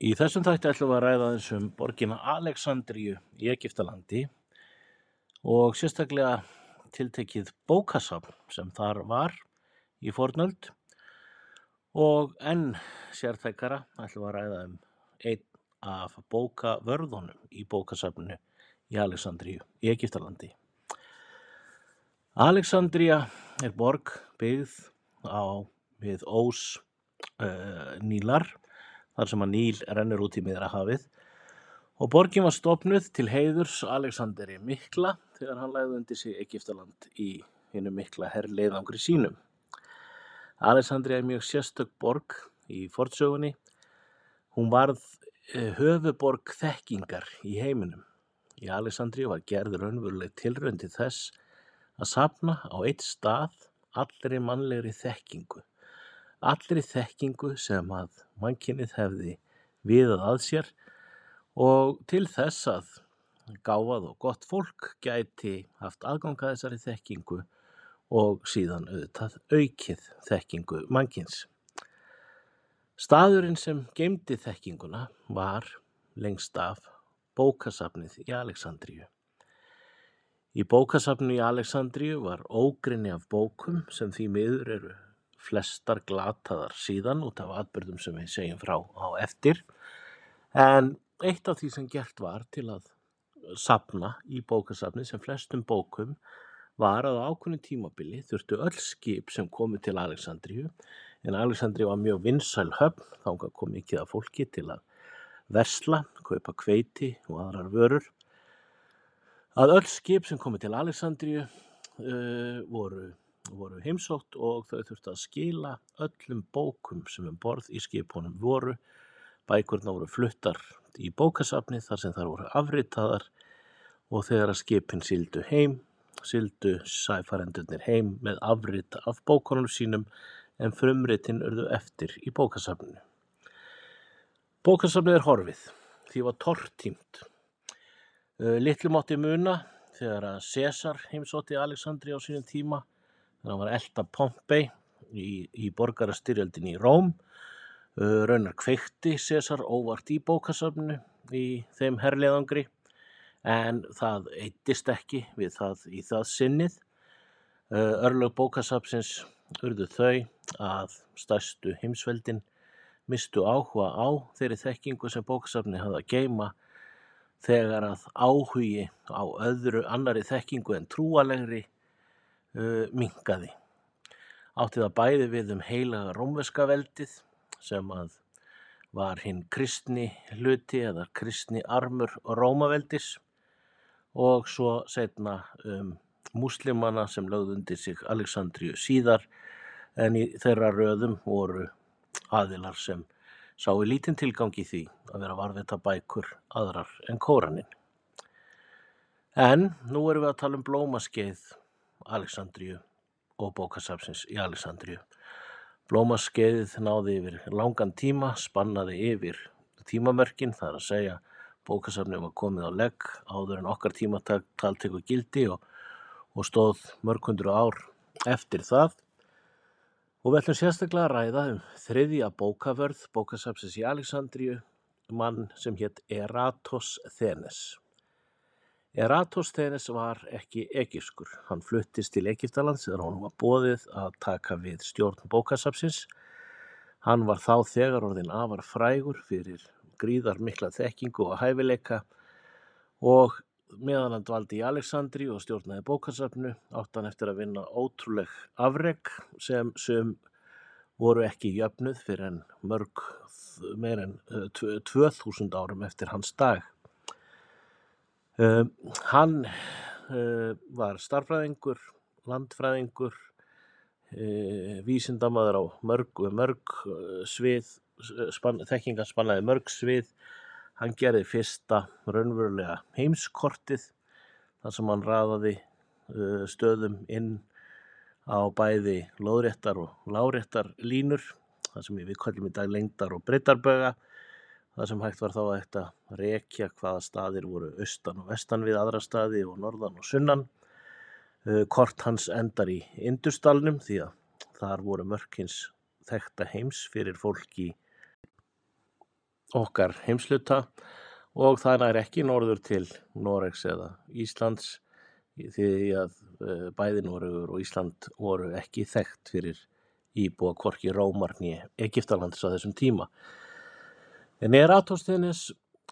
Í þessum þætti ætlum við að ræða eins um borgina Alexandríu í Egiptalandi og sérstaklega tiltekið bókasafn sem þar var í fornöld og enn sérþekkara ætlum við að ræða um einn af bókavörðunum í bókasafninu í Alexandríu í Egiptalandi. Alexandría er borg byggð á við ós uh, Nílar þar sem að Níl rennur út í Miðrahafið og borgin var stofnuð til heiðurs Alexanderi mikla þegar hann lagði undir sig Egiptaland í hinum mikla herrleiðangri sínum. Alexandria er mjög sérstök borg í fornsögunni. Hún varð uh, höfuborg þekkingar í heiminum. Í Alexandria var gerð raunveruleg tilraun til þess að safna á eitt stað allri mannlegri þekkingu. Allri þekkingu sem að mannkynnið hefði viðað að sér og til þess að gáfað og gott fólk gæti haft aðgang að þessari þekkingu og síðan auðvitað aukið þekkingu mannkins. Staðurinn sem geymdi þekkinguna var lengst af bókasafnið í Alexandríu. Í bókasafninu í Alexandríu var ógrinni af bókum sem því miður eru flestar glataðar síðan út af atbyrðum sem við segjum frá á eftir. En eitt af því sem gert var til að safna í bókasafni sem flestum bókum var að á ákveðnu tímabili þurftu öll skip sem komu til Alexandríu en Alexandríu var mjög vinsæl höfn þangað kom mikið af fólki til að versla, kaupa hveiti og aðrar vörur að öll skip sem komu til Alexandríu uh, voru, voru heimsótt og þau þurftu að skila öllum bókum sem um borð í skipunum voru bækurna voru fluttar í bókasafni þar sem þar voru afritaðar og þegar að skipin síldu heim síldu sæfarendurnir heim með afrit af bókunum sínum en frumritin urðu eftir í bókasafninu. Bókasafnið er horfið, því var tortímt. Litlu mátti muna þegar að César heimsótti Alexandri á sínum tíma þegar hann var elda Pompei í, í borgarastyrjöldin í Róm. Raunar kveikti César óvart í bókasafninu í þeim herleðangri en það eittist ekki við það í það sinnið. Örlög bókasafnsins urðu þau að stærstu heimsveldin mistu áhuga á þeirri þekkingu sem bókasafni hafði að geima þegar að áhugi á öðru annari þekkingu en trúalegri minkaði. Átti það bæði við um heilaga rómveska veldið sem að var hinn kristni hluti eða kristni armur Rómaveldis og svo setna um múslimana sem lögðu undir sig Alexandríu síðar en í þeirra röðum voru aðilar sem sáu lítinn tilgang í því að vera varðvita bækur aðrar en kóranin. En nú erum við að tala um blómaskeið Alexandríu og bókasafsins í Alexandríu. Blómaskeiðið náði yfir langan tíma, spannaði yfir tímamörkin, það er að segja bókasafnið var komið á legg áður en okkar tímatal tekur gildi og, og stóð mörgundur ár eftir það. Og við ætlum sérstaklega að ræða um þriðja bókavörð bókasafnsins í Alexandríu, mann sem hétt Eratosþenes. Eratosþenes var ekki egypskur. Hann fluttist til Egyptalands þegar honum var boðið að taka við stjórn bókasafnsins. Hann var þá þegar orðinn afar frægur fyrir gríðar mikla þekkingu og hæfileika og meðan hann dvaldi í Alexandri og stjórnaði bókasafnu átt hann eftir að vinna ótrúleg afreg sem sem voru ekki jöfnuð fyrir en mörg meir en uh, 2000 árum eftir hans dag. Uh, hann uh, var starfræðingur, landfræðingur, vísindamaður á mörg, mörg svið, span, þekkingar spannaði mörg svið. Hann gerði fyrsta raunverulega heimskortið þar sem hann raðaði uh, stöðum inn á bæði lóðréttar og láréttar línur, þar sem við kallum í dag lengdar og breytarböga, þar sem hægt var þá að rekja hvaða staðir voru austan og vestan við aðra staði og norðan og sunnan. Uh, kort hans endar í Industalnum því að þar voru mörkins þekta heims fyrir fólki okkar heimsluta og það nær ekki norður til Noregs eða Íslands því að uh, bæði Noregur og Ísland voru ekki þekkt fyrir íbúa hvorki Rómarni Egiptalandis á þessum tíma. En Eratosthenes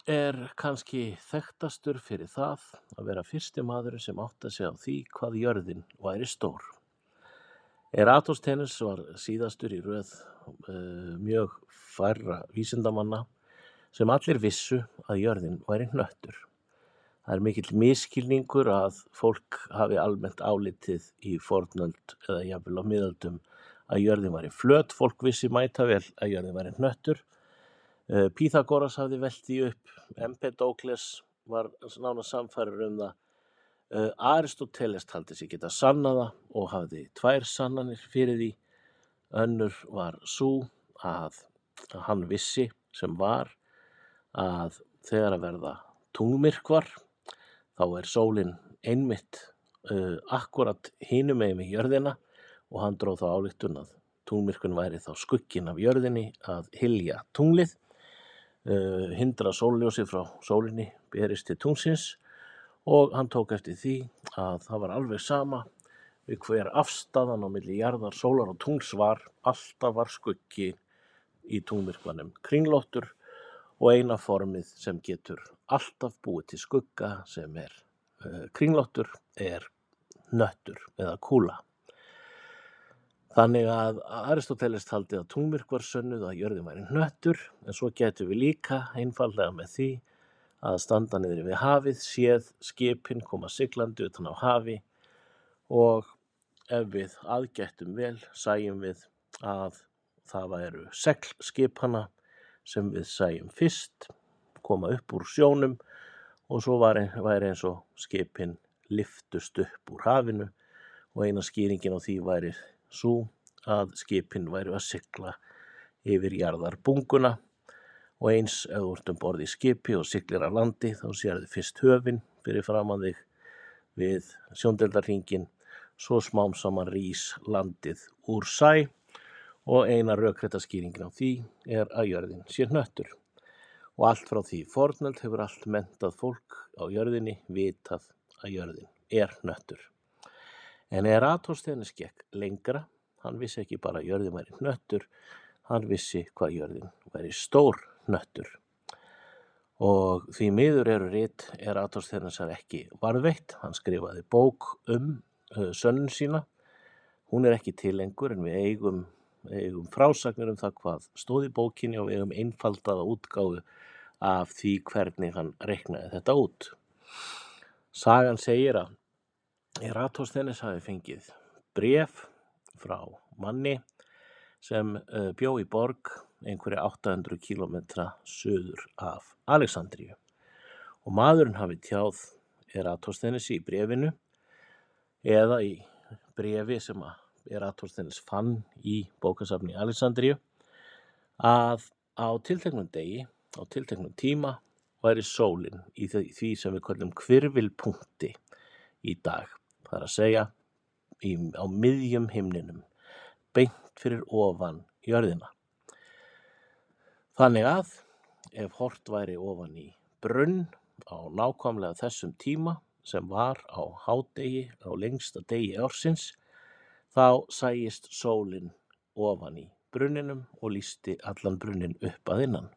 er kannski þekktastur fyrir það að vera fyrsti maður sem átti að segja á því hvað jörðin væri stór. Eratosthenes var síðastur í röð uh, mjög færra vísindamanna sem allir vissu að jörðin væri hnöttur. Það er mikill miskilningur að fólk hafi almennt álitið í fornöld eða jafnvel á miðöldum að jörðin væri flöt, fólk vissi mæta vel að jörðin væri hnöttur. Uh, Píþagoras hafði velt því upp, Empedokles var nána samfærir um það, uh, Aristoteles taldi sig geta sannaða og hafði tvær sannanir fyrir því. Önnur var svo að hann vissi sem var að þegar að verða tungmyrkvar þá er sólin einmitt uh, akkurat hinum megin við jörðina og hann dróð þá ályktun að tunglmyrkvinn væri þá skugginn af jörðinni að hylja tunglið, hindra sólljósið frá sólinni berist til tungsins og hann tók eftir því að það var alveg sama við hver afstæðan á milli jarðar, sólar og tungls var, alltaf var skuggi í tunglmyrkvanum kringlóttur og eina formið sem getur alltaf búið til skugga sem er uh, kringlóttur er nöttur eða kúla. Þannig að Aristoteles taldi að tunglmyrkvar var sönnuð að jörðin væri hnöttur en svo getum við líka einfallega með því að standa niður við hafið, séð skipin koma siglandi utan á hafi og ef við aðgættum vel sæjum við að það væru seglskipana sem við sæjum fyrst koma upp úr sjónum og svo væri eins og skipin liftust upp úr hafinu og eina skýringin á því væri sú að skipin væru að sigla yfir jarðarbunguna og eins ef þú ert um borð í skipi og siglir að landi þá sér þið fyrst höfin fyrir framann þig við sjóndeldarhingin svo smám saman rís landið úr sæ og eina raukrættaskýringin á því er að jörðin sé hnöttur og allt frá því fornöld hefur allt mentað fólk á jörðinni vitað að jörðin er hnöttur. En Eratosþenes gekk lengra, hann vissi ekki bara að jörðin væri hnöttur, hann vissi hvað jörðin væri stór hnöttur. Og því miður eru rit Eratosþenesar ekki varðveitt, hann skrifaði bók um uh, sönnun sína, hún er ekki til lengur en við eigum, eigum frásagnir um það hvað stóð í bókinni og eigum einfaldaða útgáfu af því hvernig hann reiknaði þetta út. Sagan segir að Eratosþenes hafi fengið bréf frá manni sem uh, bjó í borg einhverja 800 kílometra suður af Alexandríu. Og maðurinn hafi tjáð Eratosþenes í brefinu eða í brefi sem Eratosþenes fann í bókasafni í Alexandríu að á tilteknum degi, á tilteknum tíma væri sólinn í því sem við kallum hvirvilpunkti í dag það er að segja í, á miðjum himninum, beint fyrir ofan jörðina. Þannig að ef hort væri ofan í brunn á nákvæmlega þessum tíma sem var á hádegi á lengsta degi ársins, þá sæjist sólinn ofan í brunninum og lísti allan brunnin upp að innan.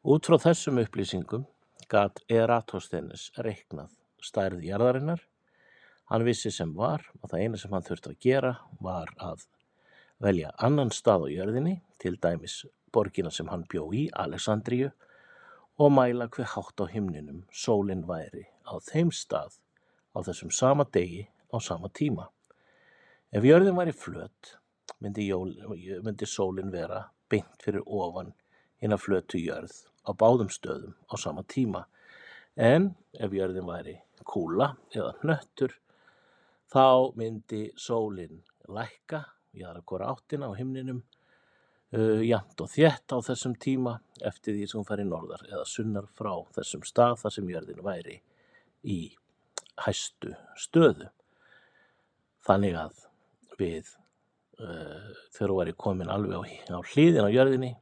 Út frá þessum upplýsingum gat Eratosthenes reiknað stærð jarðarinnar Hann vissi sem var að það eina sem hann þurfti að gera var að velja annan stað á jörðinni, til dæmis borgina sem hann bjó í, Alexandríu, og mæla hver hátt á himninum sólinn væri á þeim stað á þessum sama degi á sama tíma. Ef jörðin væri flött myndi, myndi sólinn vera beint fyrir ofan inn að flötu jörð á báðum stöðum á sama tíma en ef jörðin væri kúla eða hnöttur Þá myndi sólin lækka í aðra hvora áttina á himninum uh, jafnt og þétt á þessum tíma eftir því sem hún færi norðar eða sunnar frá þessum stað þar sem jörðin væri í hæstu stöðu. Þannig að við uh, þegar hún væri komin alveg á, á hlýðin á jörðinni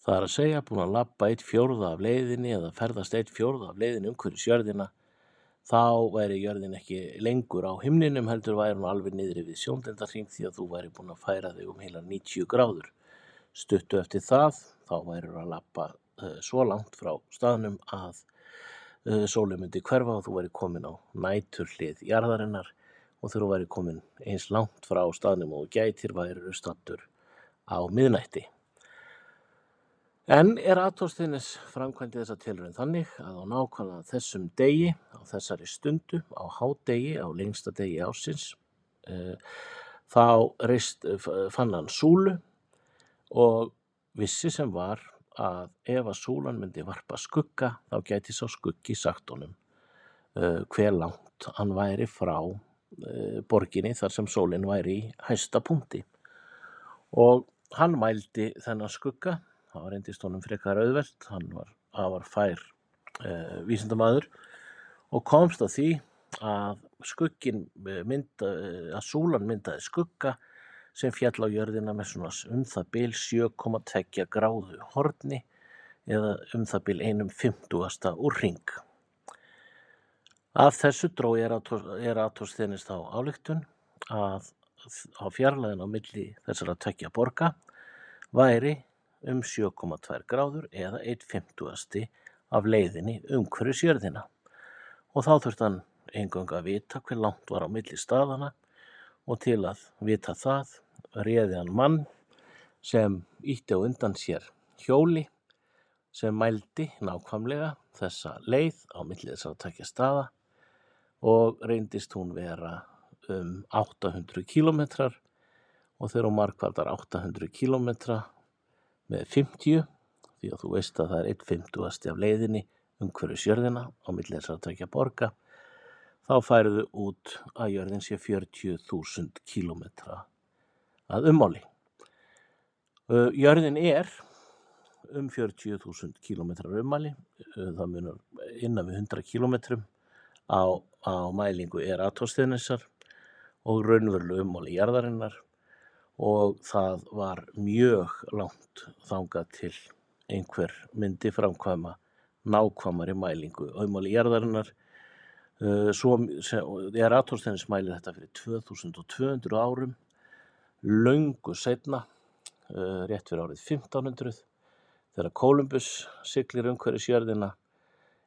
Það er að segja búin að labba eitt fjórða af leiðinni eða ferðast eitt fjórða af leiðinni umhverfis jörðina þá væri jörðin ekki lengur á himninum heldur væri hún alveg niðri við sjóndendarhring því að þú væri búin að færa þig um heila 90 gráður. Stuttu eftir það þá væri að labba uh, svo langt frá staðnum að uh, sólin myndi hverfa og þú væri komin á nætur hlið jarðarinnar og þú væri komin eins langt frá staðnum og gætir væri stattur á miðnætti. En Eratosþenes framkvæmdi þessa tilraun þannig að á nákvæmlega þessum degi, á þessari stundu, á hádegi, á lengsta degi ásins, uh, þá reist, fann hann súlu og vissi sem var að ef að súlan myndi varpa skugga þá gæti sá skuggi sagt honum uh, hver langt hann væri frá borginni þar sem sólinn væri í hæsta punkti. Og hann mældi þennan skugga það reyndist honum frekar auðvelt, hann var afar fær uh, vísindamaður og komst að því að skuggin mynda, að súlan myndaði skugga sem fjall á jörðina með svona um það bil 7,2 gráðu horni eða um það bil einum fymtugasta úr ring. Af þessu dró Eratosþenes þá álíktun að á fjarlæðin á milli þessara tvekja borga væri um 7,2 gráður eða 1/50 af leiðinni umhverfis jörðina. Og þá þurfti hann eingöngu að vita hver langt var á milli staðana og til að vita það réði hann mann sem ítti á undan sér hjóli sem mældi nákvæmlega þessa leið á milli þessar að takja staða og reyndist hún vera um 800 kílometrar og þegar hún markvaldar 800 kílometra með 50 því að þú veist að það er 1.50 af leiðinni umhverfis jörðina á milli þess að takja borga þá færuðu út að jörðin sé 40.000 kílometra að ummáli. Jörðin er um 40.000 kílometrar ummáli, það munur innan við 100 kílometrum á, á mælingu er aðtóðstegnisar og raunveruleg ummáli jarðarinnar og það var mjög langt þangað til einhver myndi framkvæma nákvæmari mælingu auðmáli jarðarinnar. Uh, svo er Atósteins mælir þetta fyrir 2200 árum laungu setna uh, rétt fyrir árið 1500 þegar Kolumbus siglir umhverjus jörðina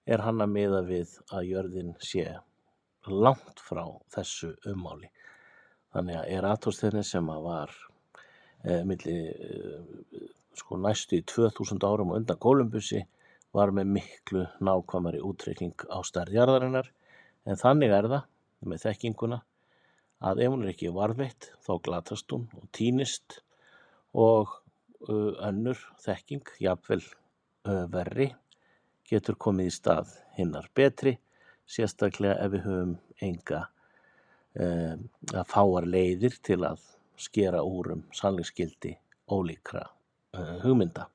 er hann að miða við að jörðin sé langt frá þessu ummáli Þannig að Eratosþenes sem að var eh, milli eh, sko næstu í 2000 árum og undan Kólumbusi var með miklu nákvæmari útreikning á stærðjarðarinnar en þannig er það með þekkinguna að ef hún er ekki varveitt þá glatast hún og týnist og uh, önnur þekking, jafnvel verri, getur komið í stað hinnar betri, sérstaklega ef við höfum enga Eh, að fáar leiðir til að skera úr um sannleiksgildi ólíkra uh, hugmynda.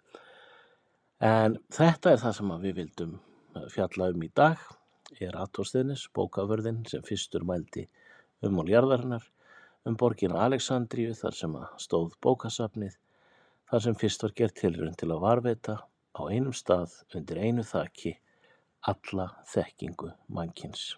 En þetta er það sem við vildum eh, fjalla um í dag, er Atóstenis, bókavörðin sem fyrstur mældi um og ljarðarinnar, um borgina Aleksandríu þar sem stóð bókasafnið, þar sem fyrst var gert tilrönd til að varveita á einum stað undir einu þaki alla þekkingu mannkins.